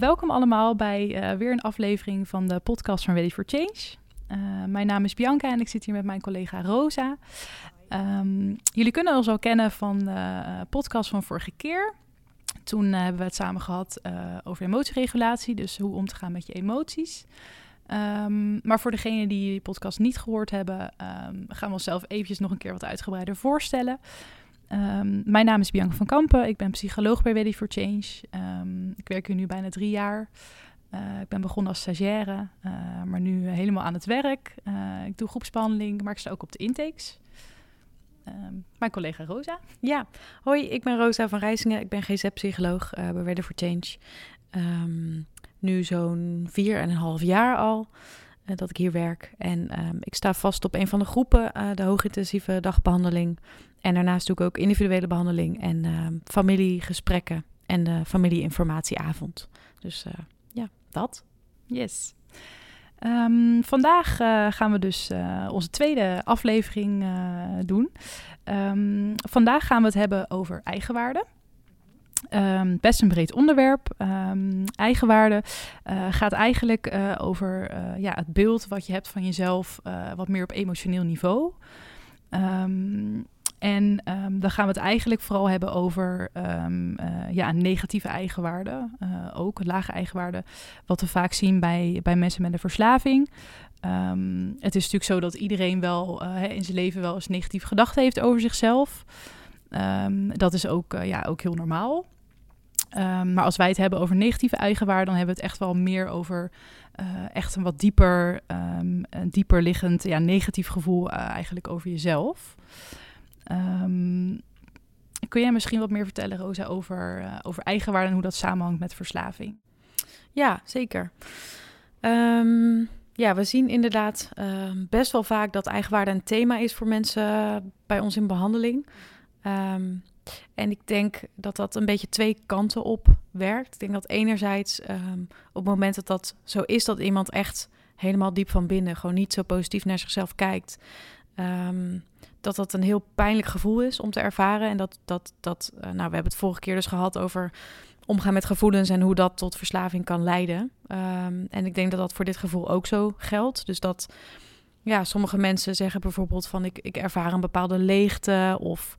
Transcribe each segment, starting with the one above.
welkom allemaal bij uh, weer een aflevering van de podcast van Ready for Change. Uh, mijn naam is Bianca en ik zit hier met mijn collega Rosa. Um, jullie kunnen ons al kennen van de podcast van vorige keer. Toen hebben we het samen gehad over emotieregulatie, dus hoe om te gaan met je emoties. Um, maar voor degenen die die podcast niet gehoord hebben, um, gaan we onszelf eventjes nog een keer wat uitgebreider voorstellen. Um, mijn naam is Bianca van Kampen. Ik ben psycholoog bij Ready for Change. Um, ik werk hier nu bijna drie jaar. Uh, ik ben begonnen als stagiaire, uh, maar nu helemaal aan het werk. Uh, ik doe groepsbehandeling, maar ik sta ook op de intakes. Um, mijn collega Rosa. Ja, hoi, ik ben Rosa van Rijsingen. Ik ben GZ-psycholoog bij Ready for Change. nu zo'n vier en een half jaar al dat ik hier werk. En ik sta vast op een van de groepen, de hoogintensieve dagbehandeling. En daarnaast doe ik ook individuele behandeling en uh, familiegesprekken en de familieinformatieavond. Dus uh, ja, dat. Yes. Um, vandaag uh, gaan we dus onze tweede aflevering doen. Um, vandaag gaan we het hebben over eigenwaarde. Best een breed onderwerp. eigenwaarde gaat eigenlijk over ja, het beeld wat je hebt van jezelf, wat meer op emotioneel niveau. Um, en um, dan gaan we het eigenlijk vooral hebben over um, uh, ja, negatieve eigenwaarde. Uh, ook lage eigenwaarde. Wat we vaak zien bij, bij mensen met een verslaving. Um, het is natuurlijk zo dat iedereen wel uh, in zijn leven wel eens negatieve gedachten heeft over zichzelf. dat is ook, ja, ook heel normaal. maar als wij het hebben over negatieve eigenwaarde, dan hebben we het echt wel meer over echt een wat dieper, een dieper liggend ja, negatief gevoel eigenlijk over jezelf. Um, kun jij misschien wat meer vertellen, Rosa, over, uh, over eigenwaarde en hoe dat samenhangt met verslaving? Ja, zeker. Um, ja, we zien inderdaad uh, best wel vaak dat eigenwaarde een thema is voor mensen bij ons in behandeling. En ik denk dat dat een beetje twee kanten op werkt. Ik denk dat enerzijds op het moment dat dat zo is, dat iemand echt helemaal diep van binnen gewoon niet zo positief naar zichzelf kijkt. Dat dat een heel pijnlijk gevoel is om te ervaren. En dat, dat, dat uh, nou, we hebben het vorige keer dus gehad over omgaan met gevoelens en hoe dat tot verslaving kan leiden. Um, en ik denk dat dat voor dit gevoel ook zo geldt. Dus dat, ja, sommige mensen zeggen bijvoorbeeld van ik, ik ervaar een bepaalde leegte of,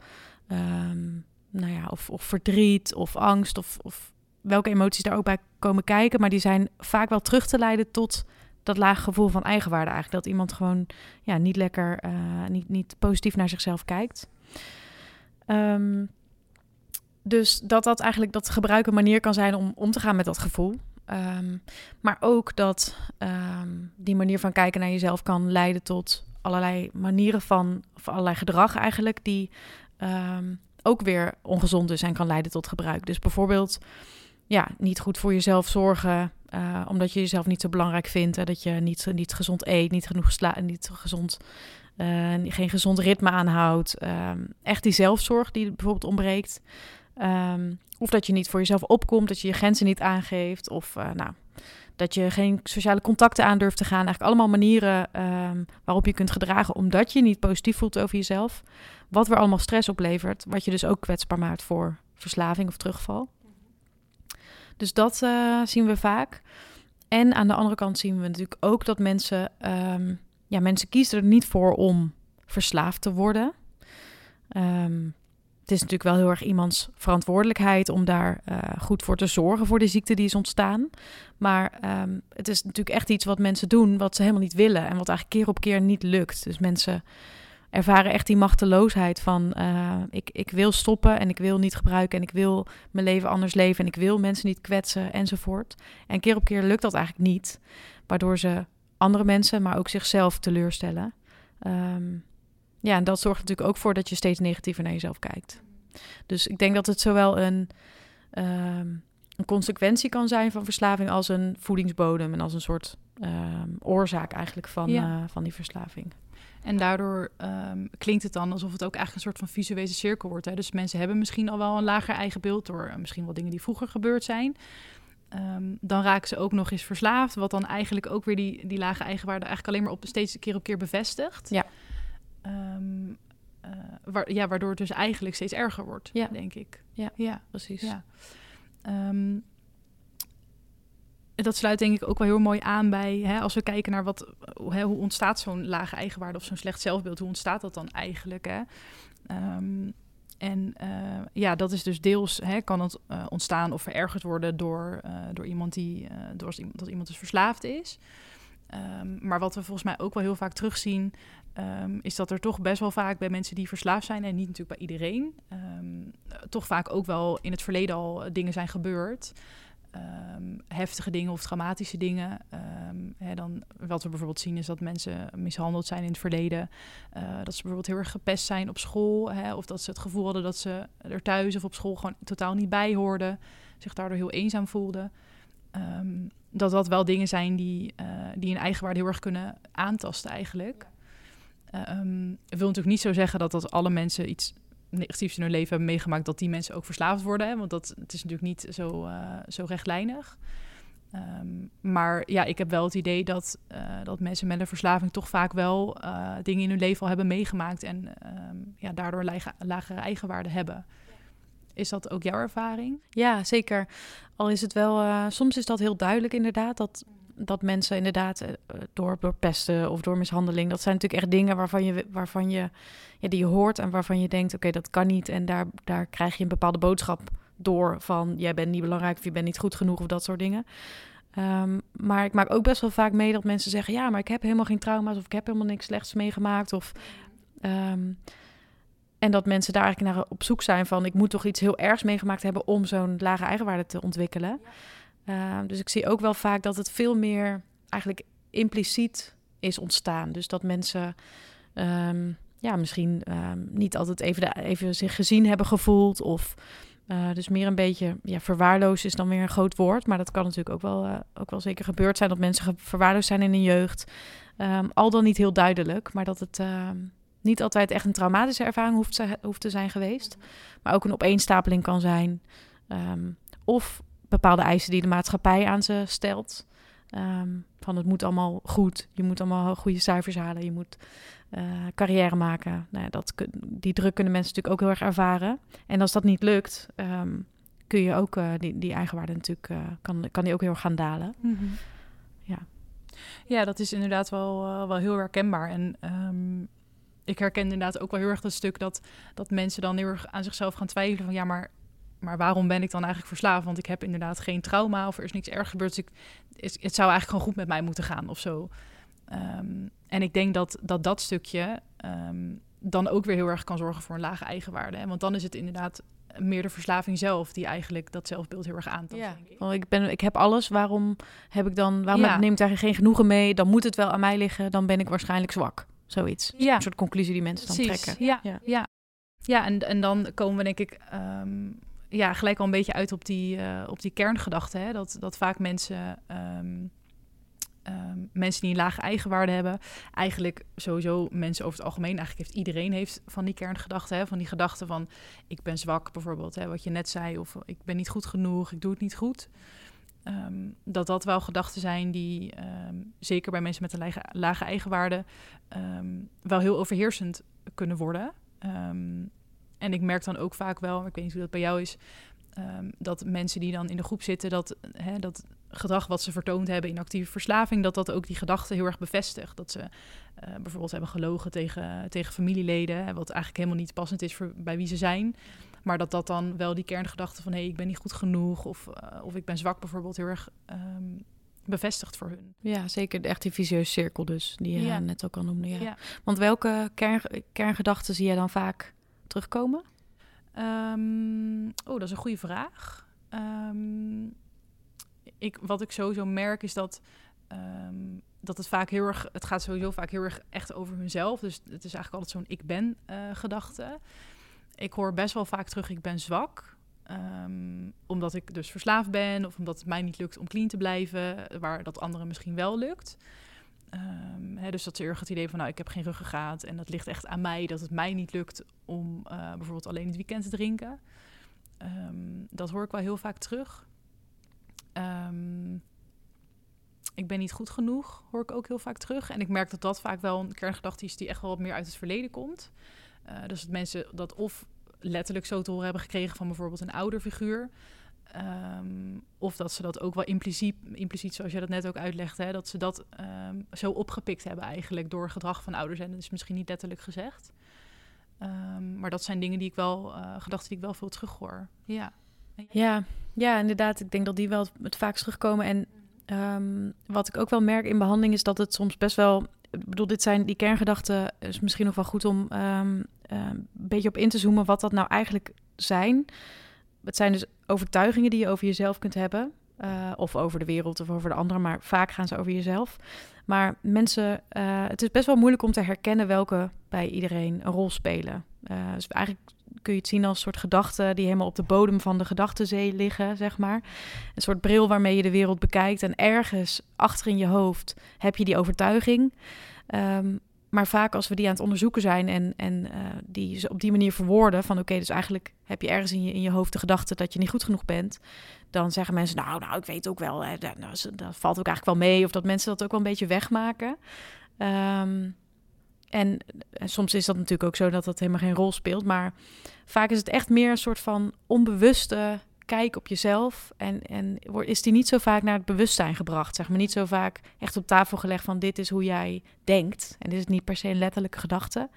um, nou ja, of, of verdriet of angst of, of welke emoties daar ook bij komen kijken. Maar die zijn vaak wel terug te leiden tot dat lage gevoel van eigenwaarde eigenlijk. Dat iemand gewoon ja, niet lekker, uh, niet, niet positief naar zichzelf kijkt. Um, dus dat dat eigenlijk dat gebruik een manier kan zijn om om te gaan met dat gevoel. Um, maar ook dat um, die manier van kijken naar jezelf kan leiden tot allerlei manieren van, of allerlei gedrag eigenlijk, die ook weer ongezond is en kan leiden tot gebruik. Dus bijvoorbeeld ja, niet goed voor jezelf zorgen, uh, omdat je jezelf niet zo belangrijk vindt. en dat je niet, niet gezond eet, niet genoeg slaat, niet gezond, uh, geen gezond ritme aanhoudt. Um, echt die zelfzorg die bijvoorbeeld ontbreekt. Um, of dat je niet voor jezelf opkomt, dat je je grenzen niet aangeeft. Of uh, nou, dat je geen sociale contacten aan durft te gaan. Eigenlijk allemaal manieren um, waarop je kunt gedragen omdat je niet positief voelt over jezelf. Wat weer allemaal stress oplevert. Wat je dus ook kwetsbaar maakt voor verslaving of terugval. Dus dat uh, zien we vaak. En aan de andere kant zien we natuurlijk ook dat mensen, um, ja, mensen kiezen er niet voor om verslaafd te worden. Um, het is natuurlijk wel heel erg iemands verantwoordelijkheid om daar uh, goed voor te zorgen voor de ziekte die is ontstaan. Maar um, het is natuurlijk echt iets wat mensen doen wat ze helemaal niet willen en wat eigenlijk keer op keer niet lukt. Dus mensen ervaren echt die machteloosheid van uh, ik, ik wil stoppen en ik wil niet gebruiken en ik wil mijn leven anders leven en ik wil mensen niet kwetsen enzovoort. En keer op keer lukt dat eigenlijk niet, waardoor ze andere mensen, maar ook zichzelf teleurstellen. Um, ja, en dat zorgt natuurlijk ook voor dat je steeds negatiever naar jezelf kijkt. Dus ik denk dat het zowel een, um, een consequentie kan zijn van verslaving als een voedingsbodem en als een soort um, oorzaak eigenlijk van, ja. uh, van die verslaving. En daardoor um, klinkt het dan alsof het ook eigenlijk een soort van visuele cirkel wordt. Hè? Dus mensen hebben misschien al wel een lager eigen beeld door uh, misschien wel dingen die vroeger gebeurd zijn. Um, dan raken ze ook nog eens verslaafd, wat dan eigenlijk ook weer die, die lage eigenwaarde eigenlijk alleen maar op steeds keer op keer bevestigt. Ja. Um, uh, waar, ja, waardoor het dus eigenlijk steeds erger wordt, ja. denk ik. Ja, ja. precies. Ja. Um, dat sluit denk ik ook wel heel mooi aan bij, hè, als we kijken naar wat, hè, hoe ontstaat zo'n lage eigenwaarde of zo'n slecht zelfbeeld, hoe ontstaat dat dan eigenlijk? Hè? Ehm, en uh, ja, dat is dus deels hè, kan het uh, ontstaan of verergerd worden door, door iemand die door iemand, dat iemand dus verslaafd is. Um, maar wat we volgens mij ook wel heel vaak terugzien, um, is dat er toch best wel vaak bij mensen die verslaafd zijn, en niet natuurlijk bij iedereen, toch vaak ook wel in het verleden al dingen zijn gebeurd. Um, heftige dingen of traumatische dingen. Um, hè, dan, wat we bijvoorbeeld zien is dat mensen mishandeld zijn in het verleden. Uh, dat ze bijvoorbeeld heel erg gepest zijn op school. Hè, of dat ze het gevoel hadden dat ze er thuis of op school gewoon totaal niet bij hoorden. Zich daardoor heel eenzaam voelden. Um, dat dat wel dingen zijn die, uh, die een eigenwaarde heel erg kunnen aantasten eigenlijk. Uh, wil natuurlijk niet zo zeggen dat dat alle mensen iets negatiefs in hun leven hebben meegemaakt, dat die mensen ook verslaafd worden. Hè? Want dat, het is natuurlijk niet zo, uh, zo rechtlijnig. Um, maar ja, ik heb wel het idee dat, uh, dat mensen met een verslaving toch vaak wel uh, dingen in hun leven al hebben meegemaakt en um, ja, daardoor lage, lagere eigenwaarde hebben. Is dat ook jouw ervaring? Ja, zeker. Al is het wel, soms is dat heel duidelijk inderdaad, dat dat mensen inderdaad uh, door, door pesten of door mishandeling, dat zijn natuurlijk echt dingen waarvan je, waarvan je ja, die je hoort en waarvan je denkt, oké, dat kan niet. En daar, daar krijg je een bepaalde boodschap door van, jij bent niet belangrijk of je bent niet goed genoeg of dat soort dingen. Um, maar ik maak ook best wel vaak mee dat mensen zeggen, ja, maar ik heb helemaal geen trauma's of ik heb helemaal niks slechts meegemaakt. Of, um, en dat mensen daar eigenlijk naar op zoek zijn van, ik moet toch iets heel ergs meegemaakt hebben om zo'n lage eigenwaarde te ontwikkelen. Uh, dus ik zie ook wel vaak dat het veel meer eigenlijk impliciet is ontstaan. Dus dat mensen um, ja, misschien um, niet altijd even, de, even zich gezien hebben gevoeld. Of uh, dus meer een beetje ja, verwaarloosd is dan weer een groot woord. Maar dat kan natuurlijk ook wel, uh, ook wel zeker gebeurd zijn dat mensen verwaarloosd zijn in hun jeugd. Um, al dan niet heel duidelijk, maar dat het niet altijd echt een traumatische ervaring hoeft te, hoeft te zijn geweest. Maar ook een opeenstapeling kan zijn. of bepaalde eisen die de maatschappij aan ze stelt. Um, van het moet allemaal goed, je moet allemaal goede cijfers halen, je moet uh, carrière maken. Nou ja, dat, die druk kunnen mensen natuurlijk ook heel erg ervaren. En als dat niet lukt, um, kun je ook uh, die, die eigenwaarde natuurlijk, uh, kan, kan die ook heel erg gaan dalen. Mm -hmm. Ja. ja, dat is inderdaad wel, wel heel herkenbaar. En um, ik herken inderdaad ook wel heel erg dat stuk dat, dat mensen dan heel erg aan zichzelf gaan twijfelen van ja, maar maar waarom ben ik dan eigenlijk verslaafd? Want ik heb inderdaad geen trauma of er is niks erg gebeurd. Dus ik, het zou eigenlijk gewoon goed met mij moeten gaan of zo. Um, en ik denk dat dat, dat stukje um, dan ook weer heel erg kan zorgen voor een lage eigenwaarde. Hè? Want dan is het inderdaad meer de verslaving zelf die eigenlijk dat zelfbeeld heel erg aantast. Ja. Ik. Want ik, ben, ik heb alles, waarom heb ik dan, waarom ja. neem ik daar geen genoegen mee? Dan moet het wel aan mij liggen, dan ben ik waarschijnlijk zwak. Zoiets. Ja. Een soort conclusie die mensen Precies. dan trekken. Ja, ja. ja. ja en, en dan komen we denk ik um, ja, gelijk al een beetje uit op die, uh, op die kerngedachte. Hè? Dat, dat vaak mensen, um, um, mensen die een lage eigenwaarde hebben, eigenlijk sowieso mensen over het algemeen, eigenlijk heeft iedereen heeft van die kerngedachte, hè? van die gedachte van ik ben zwak bijvoorbeeld, hè? wat je net zei, of ik ben niet goed genoeg, ik doe het niet goed. Um, dat dat wel gedachten zijn die zeker bij mensen met een lage, lage eigenwaarde wel heel overheersend kunnen worden. En ik merk dan ook vaak wel, ik weet niet hoe dat bij jou is, um, dat mensen die dan in de groep zitten, dat, hè, dat gedrag wat ze vertoond hebben in actieve verslaving, dat dat ook die gedachte heel erg bevestigt. Dat ze uh, bijvoorbeeld hebben gelogen tegen, tegen familieleden, hè, wat eigenlijk helemaal niet passend is voor bij wie ze zijn. Maar dat dat dan wel die kerngedachte van hé, hey, ik ben niet goed genoeg of, uh, of ik ben zwak bijvoorbeeld heel erg um, bevestigd voor hun. Ja, zeker. Echt die visieuze cirkel dus, die je ja. net ook al noemde. Ja. ja. Want welke kern, kerngedachten zie je dan vaak terugkomen? Um, oh, dat is een goede vraag. Um, ik, wat ik sowieso merk is dat, um, dat het vaak heel erg, het gaat sowieso vaak heel erg echt over hunzelf. Dus het is eigenlijk altijd zo'n ik ben uh, gedachte. Ik hoor best wel vaak terug ik ben zwak. omdat ik dus verslaafd ben of omdat het mij niet lukt om clean te blijven, waar dat anderen misschien wel lukt. Dus dat ze erg het idee van, nou, ik heb geen ruggengraat en dat ligt echt aan mij, dat het mij niet lukt om uh, bijvoorbeeld alleen het weekend te drinken. Um, dat hoor ik wel heel vaak terug. Um, ik ben niet goed genoeg, hoor ik ook heel vaak terug. En ik merk dat dat vaak wel een kerngedachte is die echt wel wat meer uit het verleden komt. Uh, dus dat mensen dat of letterlijk zo te horen hebben gekregen van bijvoorbeeld een ouderfiguur. Ehm, of dat ze dat ook wel impliciet, impliciet zoals jij dat net ook uitlegde, hè, dat ze dat ehm, zo opgepikt hebben eigenlijk door gedrag van ouders. En dat is misschien niet letterlijk gezegd. Ehm, maar dat zijn dingen die ik wel, uh, gedachten die ik wel veel terughoor. Ja. Ja, ja, inderdaad. Ik denk dat die wel het vaakst terugkomen. En wat ik ook wel merk in behandeling is dat het soms best wel. Ik bedoel, dit zijn die kerngedachten. Is misschien nog wel goed om een beetje op in te zoomen wat dat nou eigenlijk zijn het zijn dus overtuigingen die je over jezelf kunt hebben. Uh, of over de wereld of over de anderen, maar vaak gaan ze over jezelf. Maar mensen, uh, het is best wel moeilijk om te herkennen welke bij iedereen een rol spelen. Uh, dus eigenlijk kun je het zien als een soort gedachten die helemaal op de bodem van de gedachtenzee liggen, zeg maar. Een soort bril waarmee je de wereld bekijkt. En ergens achter in je hoofd heb je die overtuiging. Um, maar vaak als we die aan het onderzoeken zijn en, en uh, die op die manier verwoorden van oké, dus eigenlijk heb je ergens in je, in je hoofd de gedachte dat je niet goed genoeg bent, dan zeggen mensen nou, nou, ik weet ook wel, hè, dat, nou, dat valt ook eigenlijk wel mee of dat mensen dat ook wel een beetje wegmaken. En, en, soms is dat natuurlijk ook zo dat dat helemaal geen rol speelt, maar vaak is het echt meer een soort van onbewuste kijk op jezelf. En, en is die niet zo vaak naar het bewustzijn gebracht. Zeg maar niet zo vaak echt op tafel gelegd van dit is hoe jij denkt. En dit is niet per se een letterlijke gedachte.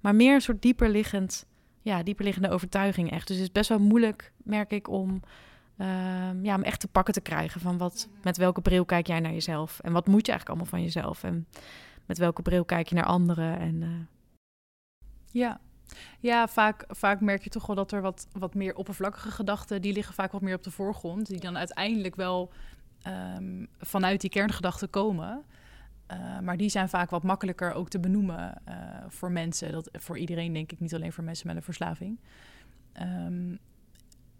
Maar meer een soort dieperliggend, ja, dieperliggende overtuiging echt. Dus het is best wel moeilijk, merk ik, om, uh, ja, om echt te pakken te krijgen van wat, met welke bril kijk jij naar jezelf. En wat moet je eigenlijk allemaal van jezelf. En met welke bril kijk je naar anderen. En, uh... Ja, ja, vaak, vaak merk je toch wel dat er wat, wat meer oppervlakkige gedachten... die liggen vaak wat meer op de voorgrond. Die dan uiteindelijk wel um, vanuit die kerngedachten komen... Uh, maar die zijn vaak wat makkelijker ook te benoemen uh, voor mensen. Dat, voor iedereen, denk ik, niet alleen voor mensen met een verslaving. Um,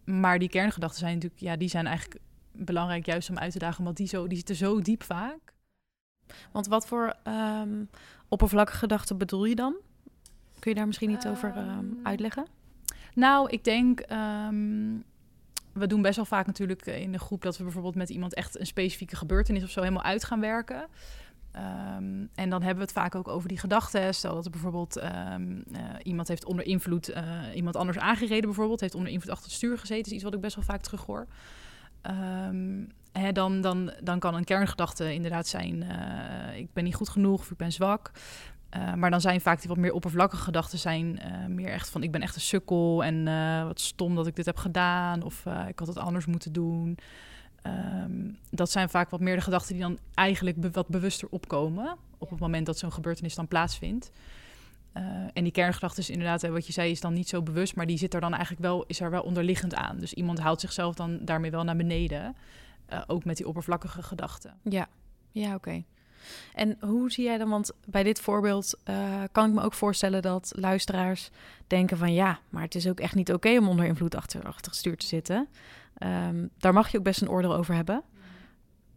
maar die kerngedachten zijn natuurlijk, ja, die zijn eigenlijk belangrijk juist om uit te dagen, want die, zo, die zitten zo diep vaak. Want wat voor um, oppervlakkige gedachten bedoel je dan? Kun je daar misschien iets over ehm, uitleggen? Nou, ik denk. Ehm, we doen best wel vaak natuurlijk in de groep dat we bijvoorbeeld met iemand echt een specifieke gebeurtenis of zo helemaal uit gaan werken. Ehm, en dan hebben we het vaak ook over die gedachten. Stel dat er bijvoorbeeld uh, iemand heeft onder invloed uh, iemand anders aangereden, bijvoorbeeld, heeft onder invloed achter het stuur gezeten. Is iets wat ik best wel vaak terug hoor. Um, hè, dan, dan, dan kan een kerngedachte inderdaad zijn: uh, ik ben niet goed genoeg of ik ben zwak. Uh, maar dan zijn vaak die wat meer oppervlakkige gedachten zijn uh, meer echt van ik ben echt een sukkel en uh, wat stom dat ik dit heb gedaan of ik had het anders moeten doen. Um, dat zijn vaak wat meer de gedachten die dan eigenlijk be wat bewuster opkomen op het moment dat zo'n gebeurtenis dan plaatsvindt. en die kerngedachte is inderdaad, wat je zei, is dan niet zo bewust, maar die zit er dan eigenlijk wel, is er wel onderliggend aan. Dus iemand houdt zichzelf dan daarmee wel naar beneden, ook met die oppervlakkige gedachten. Ja, ja, oké. Okay. En hoe zie jij dan, want bij dit voorbeeld uh, kan ik me ook voorstellen dat luisteraars denken van ja, maar het is ook echt niet oké okay om onder invloed achter, achter stuur te zitten. Um, daar mag je ook best een oordeel over hebben.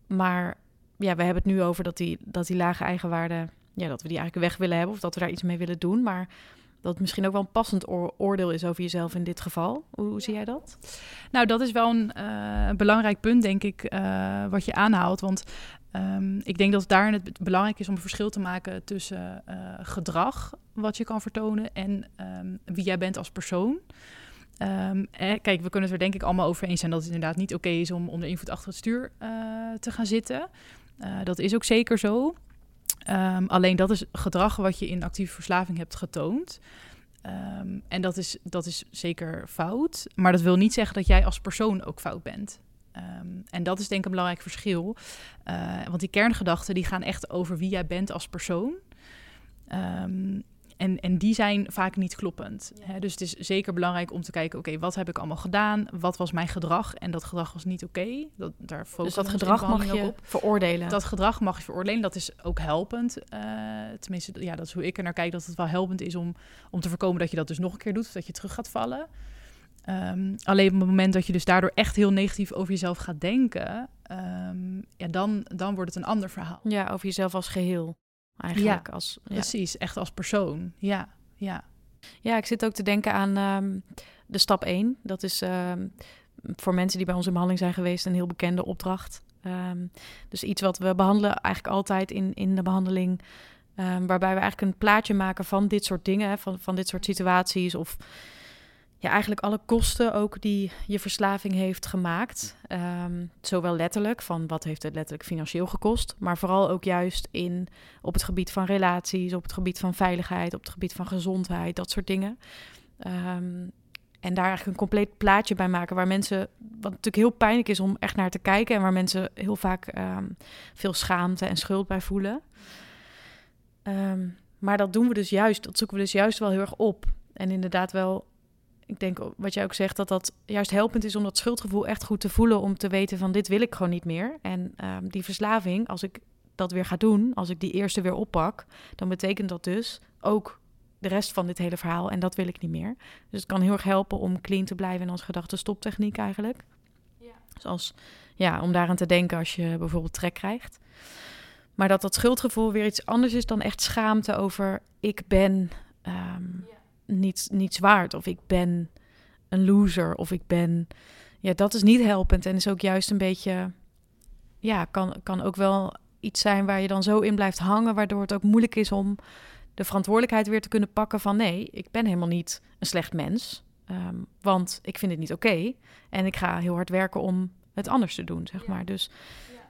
Maar ja, we hebben het nu over dat die, dat die lage eigenwaarde, ja, dat we die eigenlijk weg willen hebben of dat we daar iets mee willen doen. Maar dat het misschien ook wel een passend oordeel is over jezelf in dit geval. Hoe, hoe zie jij dat? Nou, dat is wel een uh, belangrijk punt, denk ik, uh, wat je aanhaalt. Want um, ik denk dat daarin het belangrijk is om een verschil te maken tussen uh, gedrag, wat je kan vertonen, en um, wie jij bent als persoon. Um, eh, kijk, we kunnen het er denk ik allemaal over eens zijn dat het inderdaad niet oké is om onder invloed achter het stuur te gaan zitten. dat is ook zeker zo. Alleen dat is gedrag wat je in actieve verslaving hebt getoond. En dat is, dat is zeker fout. Maar dat wil niet zeggen dat jij als persoon ook fout bent. Um, en dat is denk ik een belangrijk verschil. Uh, want die kerngedachten die gaan echt over wie jij bent als persoon. Um, en, en die zijn vaak niet kloppend. Hè? Dus het is zeker belangrijk om te kijken: oké, okay, wat heb ik allemaal gedaan? Wat was mijn gedrag? En dat gedrag was niet oké. Okay. Dat, daar dus dat gedrag mag je op. veroordelen. Dat gedrag mag je veroordelen. Dat is ook helpend. Uh, tenminste, ja, dat is hoe ik er naar kijk. Dat het wel helpend is om, om te voorkomen dat je dat dus nog een keer doet. Of dat je terug gaat vallen. Um, alleen op het moment dat je dus daardoor echt heel negatief over jezelf gaat denken, um, ja, dan, dan wordt het een ander verhaal. Ja, over jezelf als geheel eigenlijk. Ja, als, ja. precies. Echt als persoon. Ja, ja. Ja, ik zit ook te denken aan um, de stap 1. Dat is voor mensen die bij ons in behandeling zijn geweest een heel bekende opdracht. Dus iets wat we behandelen eigenlijk altijd in, in de behandeling. waarbij we eigenlijk een plaatje maken van dit soort dingen, van, van dit soort situaties of ja, eigenlijk alle kosten ook die je verslaving heeft gemaakt. Ehm, zowel letterlijk, van wat heeft het letterlijk financieel gekost, maar vooral ook juist in, op het gebied van relaties, op het gebied van veiligheid, op het gebied van gezondheid, dat soort dingen. Ehm, en daar eigenlijk een compleet plaatje bij maken waar mensen, wat natuurlijk heel pijnlijk is om echt naar te kijken en waar mensen heel vaak ehm, veel schaamte en schuld bij voelen. maar dat doen we dus juist, dat zoeken we dus juist wel heel erg op. En inderdaad wel ik denk wat jij ook zegt, dat dat juist helpend is om dat schuldgevoel echt goed te voelen. Om te weten van dit wil ik gewoon niet meer. En ehm, die verslaving, als ik dat weer ga doen, als ik die eerste weer oppak, dan betekent dat dus ook de rest van dit hele verhaal. En dat wil ik niet meer. Dus het kan heel erg helpen om clean te blijven en als gedachte stoptechniek eigenlijk. Ja. Dus ja, om daaraan te denken als je bijvoorbeeld trek krijgt. Maar dat dat schuldgevoel weer iets anders is dan echt schaamte over ik ben ehm, niets, niets waard. Of ik ben een loser. Of ik ben. Ja, dat is niet helpend. En is ook juist een beetje. Ja, kan, kan ook wel iets zijn waar je dan zo in blijft hangen. Waardoor het ook moeilijk is om de verantwoordelijkheid weer te kunnen pakken van nee, ik ben helemaal niet een slecht mens. Ehm, want ik vind het niet oké. en ik ga heel hard werken om het anders te doen, zeg maar. Dus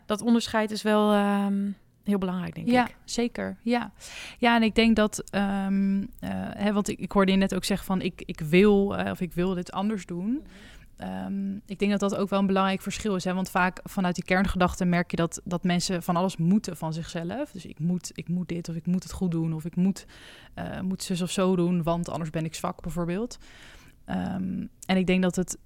dat onderscheid is wel. Ehm, heel belangrijk, denk ja, ik. Zeker, ja. Ja, en ik denk dat, um, hè, want ik, ik hoorde je net ook zeggen van ik, ik wil uh, of ik wil dit anders doen. Um, ik denk dat dat ook wel een belangrijk verschil is. Hè? Want vaak vanuit die kerngedachten merk je dat, dat mensen van alles moeten van zichzelf. Dus ik moet, ik moet dit of ik moet het goed doen of ik moet, uh, moet zus of zo doen, want anders ben ik zwak bijvoorbeeld. Um, en ik denk dat het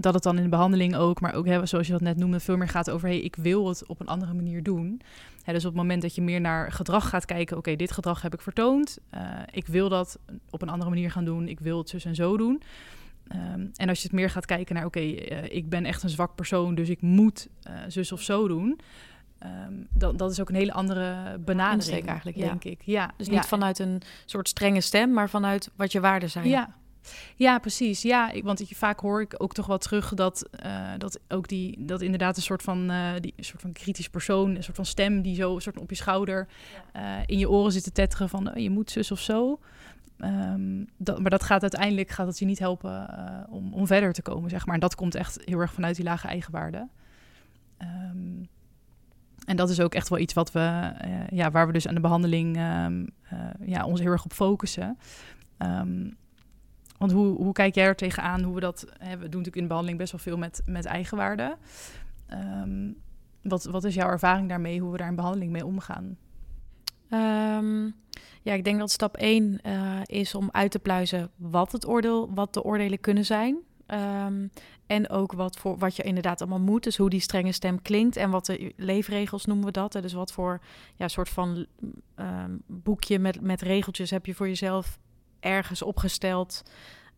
dat het dan in de behandeling ook, maar ook hè, zoals je dat net noemde, veel meer gaat over: hey, ik wil het op een andere manier doen. Hè, dus op het moment dat je meer naar gedrag gaat kijken, oké, dit gedrag heb ik vertoond, uh, ik wil dat op een andere manier gaan doen, ik wil het zus en zo doen. Um, en als je het meer gaat kijken naar, oké, okay, uh, ik ben echt een zwak persoon, dus ik moet uh, zus of zo doen. Um, dat, dat is ook een hele andere benadering, eigenlijk, ja. denk ik. Ja, dus niet ja. vanuit een soort strenge stem, maar vanuit wat je waarden zijn. Ja, ja, precies. Ja, ik, want ik, vaak hoor ik ook toch wel terug dat, uh, dat ook die, dat inderdaad een soort van, uh, die een soort van kritisch persoon, een soort van stem die zo een soort op je schouder uh, in je oren zit te tetteren van oh, je moet zus of zo. Um, dat, maar dat gaat uiteindelijk gaat het je niet helpen om, om verder te komen, zeg maar. En dat komt echt heel erg vanuit die lage eigenwaarde. Um, en dat is ook echt wel iets wat we, ja, waar we dus aan de behandeling um, ja, ons heel erg op focussen. Um, want hoe, hoe kijk jij er tegenaan? Hoe we dat. We doen natuurlijk in de behandeling best wel veel met, met eigenwaarde. Um, wat, wat is jouw ervaring daarmee? Hoe we daar in behandeling mee omgaan? Um, ja, ik denk dat stap 1 uh, eh, is om uit te pluizen wat het oordeel, wat de oordelen kunnen zijn. Um, en ook wat, voor, wat je inderdaad allemaal moet. Dus hoe die strenge stem klinkt. En wat de leefregels noemen we dat. Dus wat voor ja, soort van boekje met, met regeltjes heb je voor jezelf ergens opgesteld.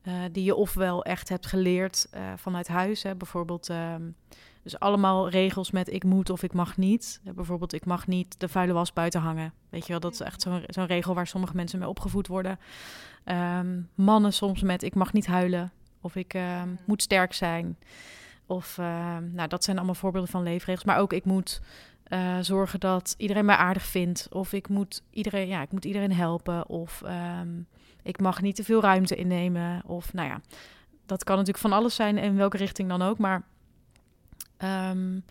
Uh, die je ofwel echt hebt geleerd uh, vanuit huis. Hè? Bijvoorbeeld, um, dus allemaal regels met ik moet of ik mag niet. Uh, bijvoorbeeld, ik mag niet de vuile was buiten hangen. Weet je wel, dat is echt zo'n zo'n regel waar sommige mensen mee opgevoed worden. Um, mannen soms met ik mag niet huilen of ik um, moet sterk zijn. Of, nou, dat zijn allemaal voorbeelden van leefregels. Maar ook ik moet uh, zorgen dat iedereen mij aardig vindt. Of ik moet iedereen, ja, ik moet iedereen helpen. Of um, ik mag niet te veel ruimte innemen. Of nou ja, dat kan natuurlijk van alles zijn in welke richting dan ook. Maar um,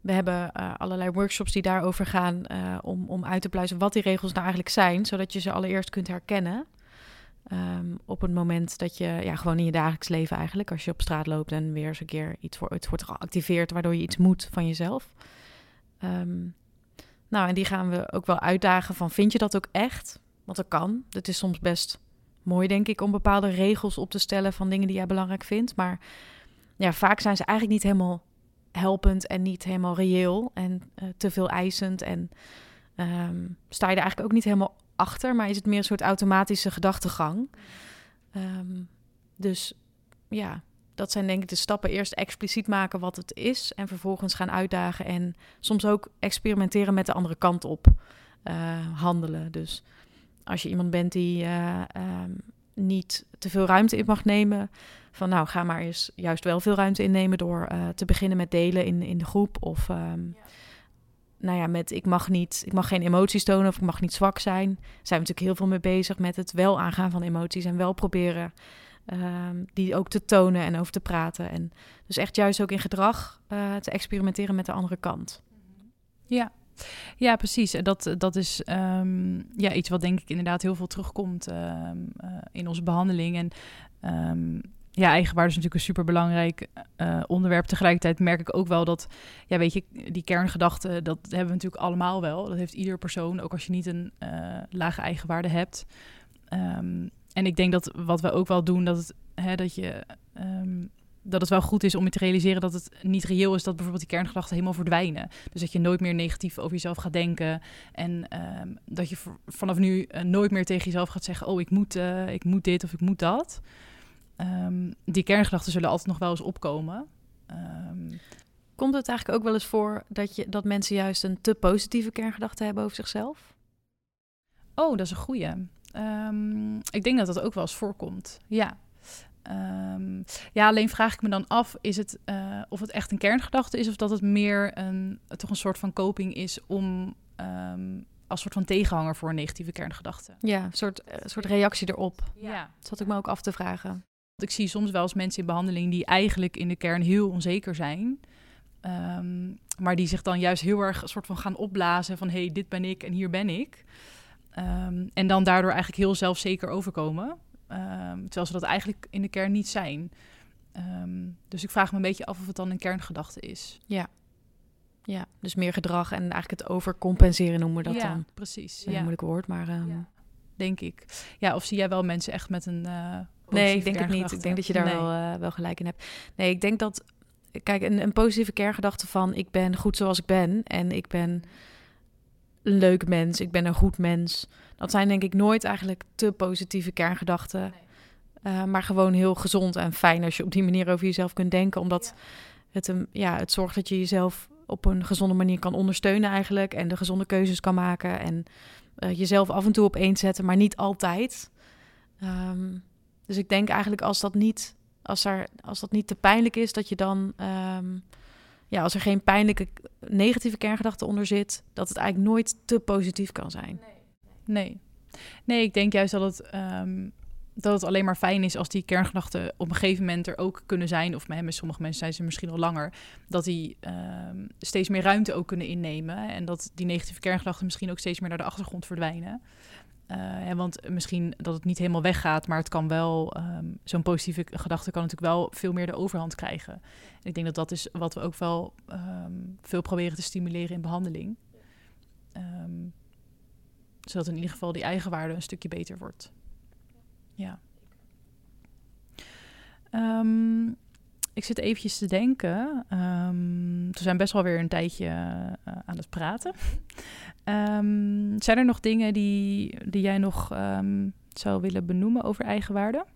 we hebben uh, allerlei workshops die daarover gaan uh, om, om uit te pluizen wat die regels nou eigenlijk zijn. Zodat je ze allereerst kunt herkennen. Um, op het moment dat je, ja, gewoon in je dagelijks leven eigenlijk, als je op straat loopt en weer eens een keer iets wordt geactiveerd waardoor je iets moet van jezelf. Um, nou, en die gaan we ook wel uitdagen van, vind je dat ook echt? Want dat kan. Het is soms best mooi, denk ik, om bepaalde regels op te stellen van dingen die jij belangrijk vindt. Maar ja, vaak zijn ze eigenlijk niet helemaal helpend en niet helemaal reëel en uh, te veel eisend. En um, sta je er eigenlijk ook niet helemaal achter, maar is het meer een soort automatische gedachtegang. Um, dus ja, dat zijn denk ik de stappen. Eerst expliciet maken wat het is en vervolgens gaan uitdagen en soms ook experimenteren met de andere kant op uh, handelen. Dus als je iemand bent die uh, um, niet te veel ruimte in mag nemen, van nou ga maar eens juist wel veel ruimte innemen door uh, te beginnen met delen in, in de groep of um, ja. nou ja, met ik mag niet, ik mag geen emoties tonen of ik mag niet zwak zijn. Zijn we natuurlijk heel veel mee bezig met het wel aangaan van emoties en wel proberen Ehm, die ook te tonen en over te praten. En dus echt juist ook in gedrag uh, te experimenteren met de andere kant. Ja, ja, precies. Dat, dat is um, ja, iets wat denk ik inderdaad heel veel terugkomt um, uh, in onze behandeling. En ja, eigenwaarde is natuurlijk een superbelangrijk uh, onderwerp. Tegelijkertijd merk ik ook wel dat, ja, weet je, die kerngedachten, dat hebben we natuurlijk allemaal wel. Dat heeft ieder persoon, ook als je niet een lage eigenwaarde hebt. En ik denk dat wat we ook wel doen, dat, het, hè, dat je dat het wel goed is om je te realiseren dat het niet reëel is dat bijvoorbeeld die kerngedachten helemaal verdwijnen. Dus dat je nooit meer negatief over jezelf gaat denken. En um, dat je vanaf nu uh, nooit meer tegen jezelf gaat zeggen: Oh, ik moet, uh, ik moet dit of ik moet dat. Um, die kerngedachten zullen altijd nog wel eens opkomen. Komt het eigenlijk ook wel eens voor dat, je, dat mensen juist een te positieve kerngedachte hebben over zichzelf? Oh, dat is een goeie. ik denk dat dat ook wel eens voorkomt. Ja, Um, ja, alleen vraag ik me dan af, is het, uh, of het echt een kerngedachte is... of dat het meer een, toch een soort van coping is om... Um, als soort van tegenhanger voor een negatieve kerngedachte. Ja, een soort, uh, soort reactie erop. Ja. Dat zat ik me ook af te vragen. Ik zie soms wel eens mensen in behandeling die eigenlijk in de kern heel onzeker zijn... Um, maar die zich dan juist heel erg een soort van gaan opblazen van... hé, hey, dit ben ik en hier ben ik. En dan daardoor eigenlijk heel zelfzeker overkomen... Um, terwijl ze dat eigenlijk in de kern niet zijn. Um, dus ik vraag me een beetje af of het dan een kerngedachte is. Ja. Ja, dus meer gedrag en eigenlijk het overcompenseren noemen we dat ja, dan. precies. Een ja. moeilijk woord, maar... Ja. Denk ik. Ja, of zie jij wel mensen echt met een uh, Nee, ik denk het niet. Ik denk dat je daar nee. wel, uh, wel gelijk in hebt. Nee, ik denk dat... Kijk, een, een positieve kerngedachte van... ik ben goed zoals ik ben en ik ben een leuk mens, ik ben een goed mens. Dat zijn denk ik nooit eigenlijk te positieve kerngedachten. Nee. Uh, maar gewoon heel gezond en fijn als je op die manier over jezelf kunt denken. Omdat ja. Het, um, ja, het zorgt dat je jezelf op een gezonde manier kan ondersteunen eigenlijk. En de gezonde keuzes kan maken. En uh, jezelf af en toe op één zetten, maar niet altijd. Um, dus ik denk eigenlijk als dat niet, als, er, als dat niet te pijnlijk is, dat je dan... Um, ja, als er geen pijnlijke negatieve kerngedachte onder zit, dat het eigenlijk nooit te positief kan zijn. Nee, nee. nee ik denk juist dat het, um, dat het alleen maar fijn is als die kerngedachten op een gegeven moment er ook kunnen zijn. Of met sommige mensen zijn ze misschien al langer. Dat die um, steeds meer ruimte ook kunnen innemen. En dat die negatieve kerngedachten misschien ook steeds meer naar de achtergrond verdwijnen. Uh, want misschien dat het niet helemaal weggaat, maar het kan wel, um, zo'n positieve gedachte kan natuurlijk wel veel meer de overhand krijgen. En ik denk dat dat is wat we ook wel um, veel proberen te stimuleren in behandeling. Um, zodat in ieder geval die eigenwaarde een stukje beter wordt. Ja. Ik zit eventjes te denken. we zijn best wel weer een tijdje uh, aan het praten. Um, zijn er nog dingen die, die jij nog um, zou willen benoemen over eigenwaarde?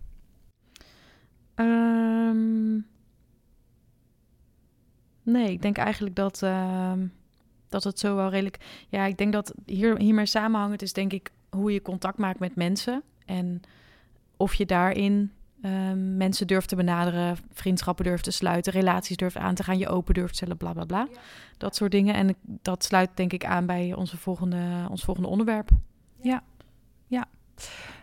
Nee, ik denk eigenlijk dat, dat het zo wel redelijk... Ja, ik denk dat hier, hiermee samenhangend is denk ik hoe je contact maakt met mensen. En of je daarin um, mensen durft te benaderen, vriendschappen durft te sluiten, relaties durft aan te gaan, je open durft te stellen, bla bla bla. Ja. Dat soort dingen. En dat sluit denk ik aan bij onze volgende, ons volgende onderwerp. Ja, ja.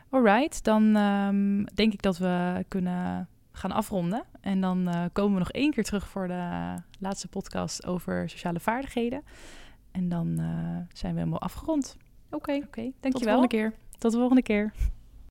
Alright, dan um, denk ik dat we kunnen gaan afronden. En dan uh, komen we nog één keer terug voor de laatste podcast over sociale vaardigheden. En dan uh, zijn we helemaal afgerond. Oké, okay. okay, dankjewel. Tot de volgende keer. Tot de volgende keer.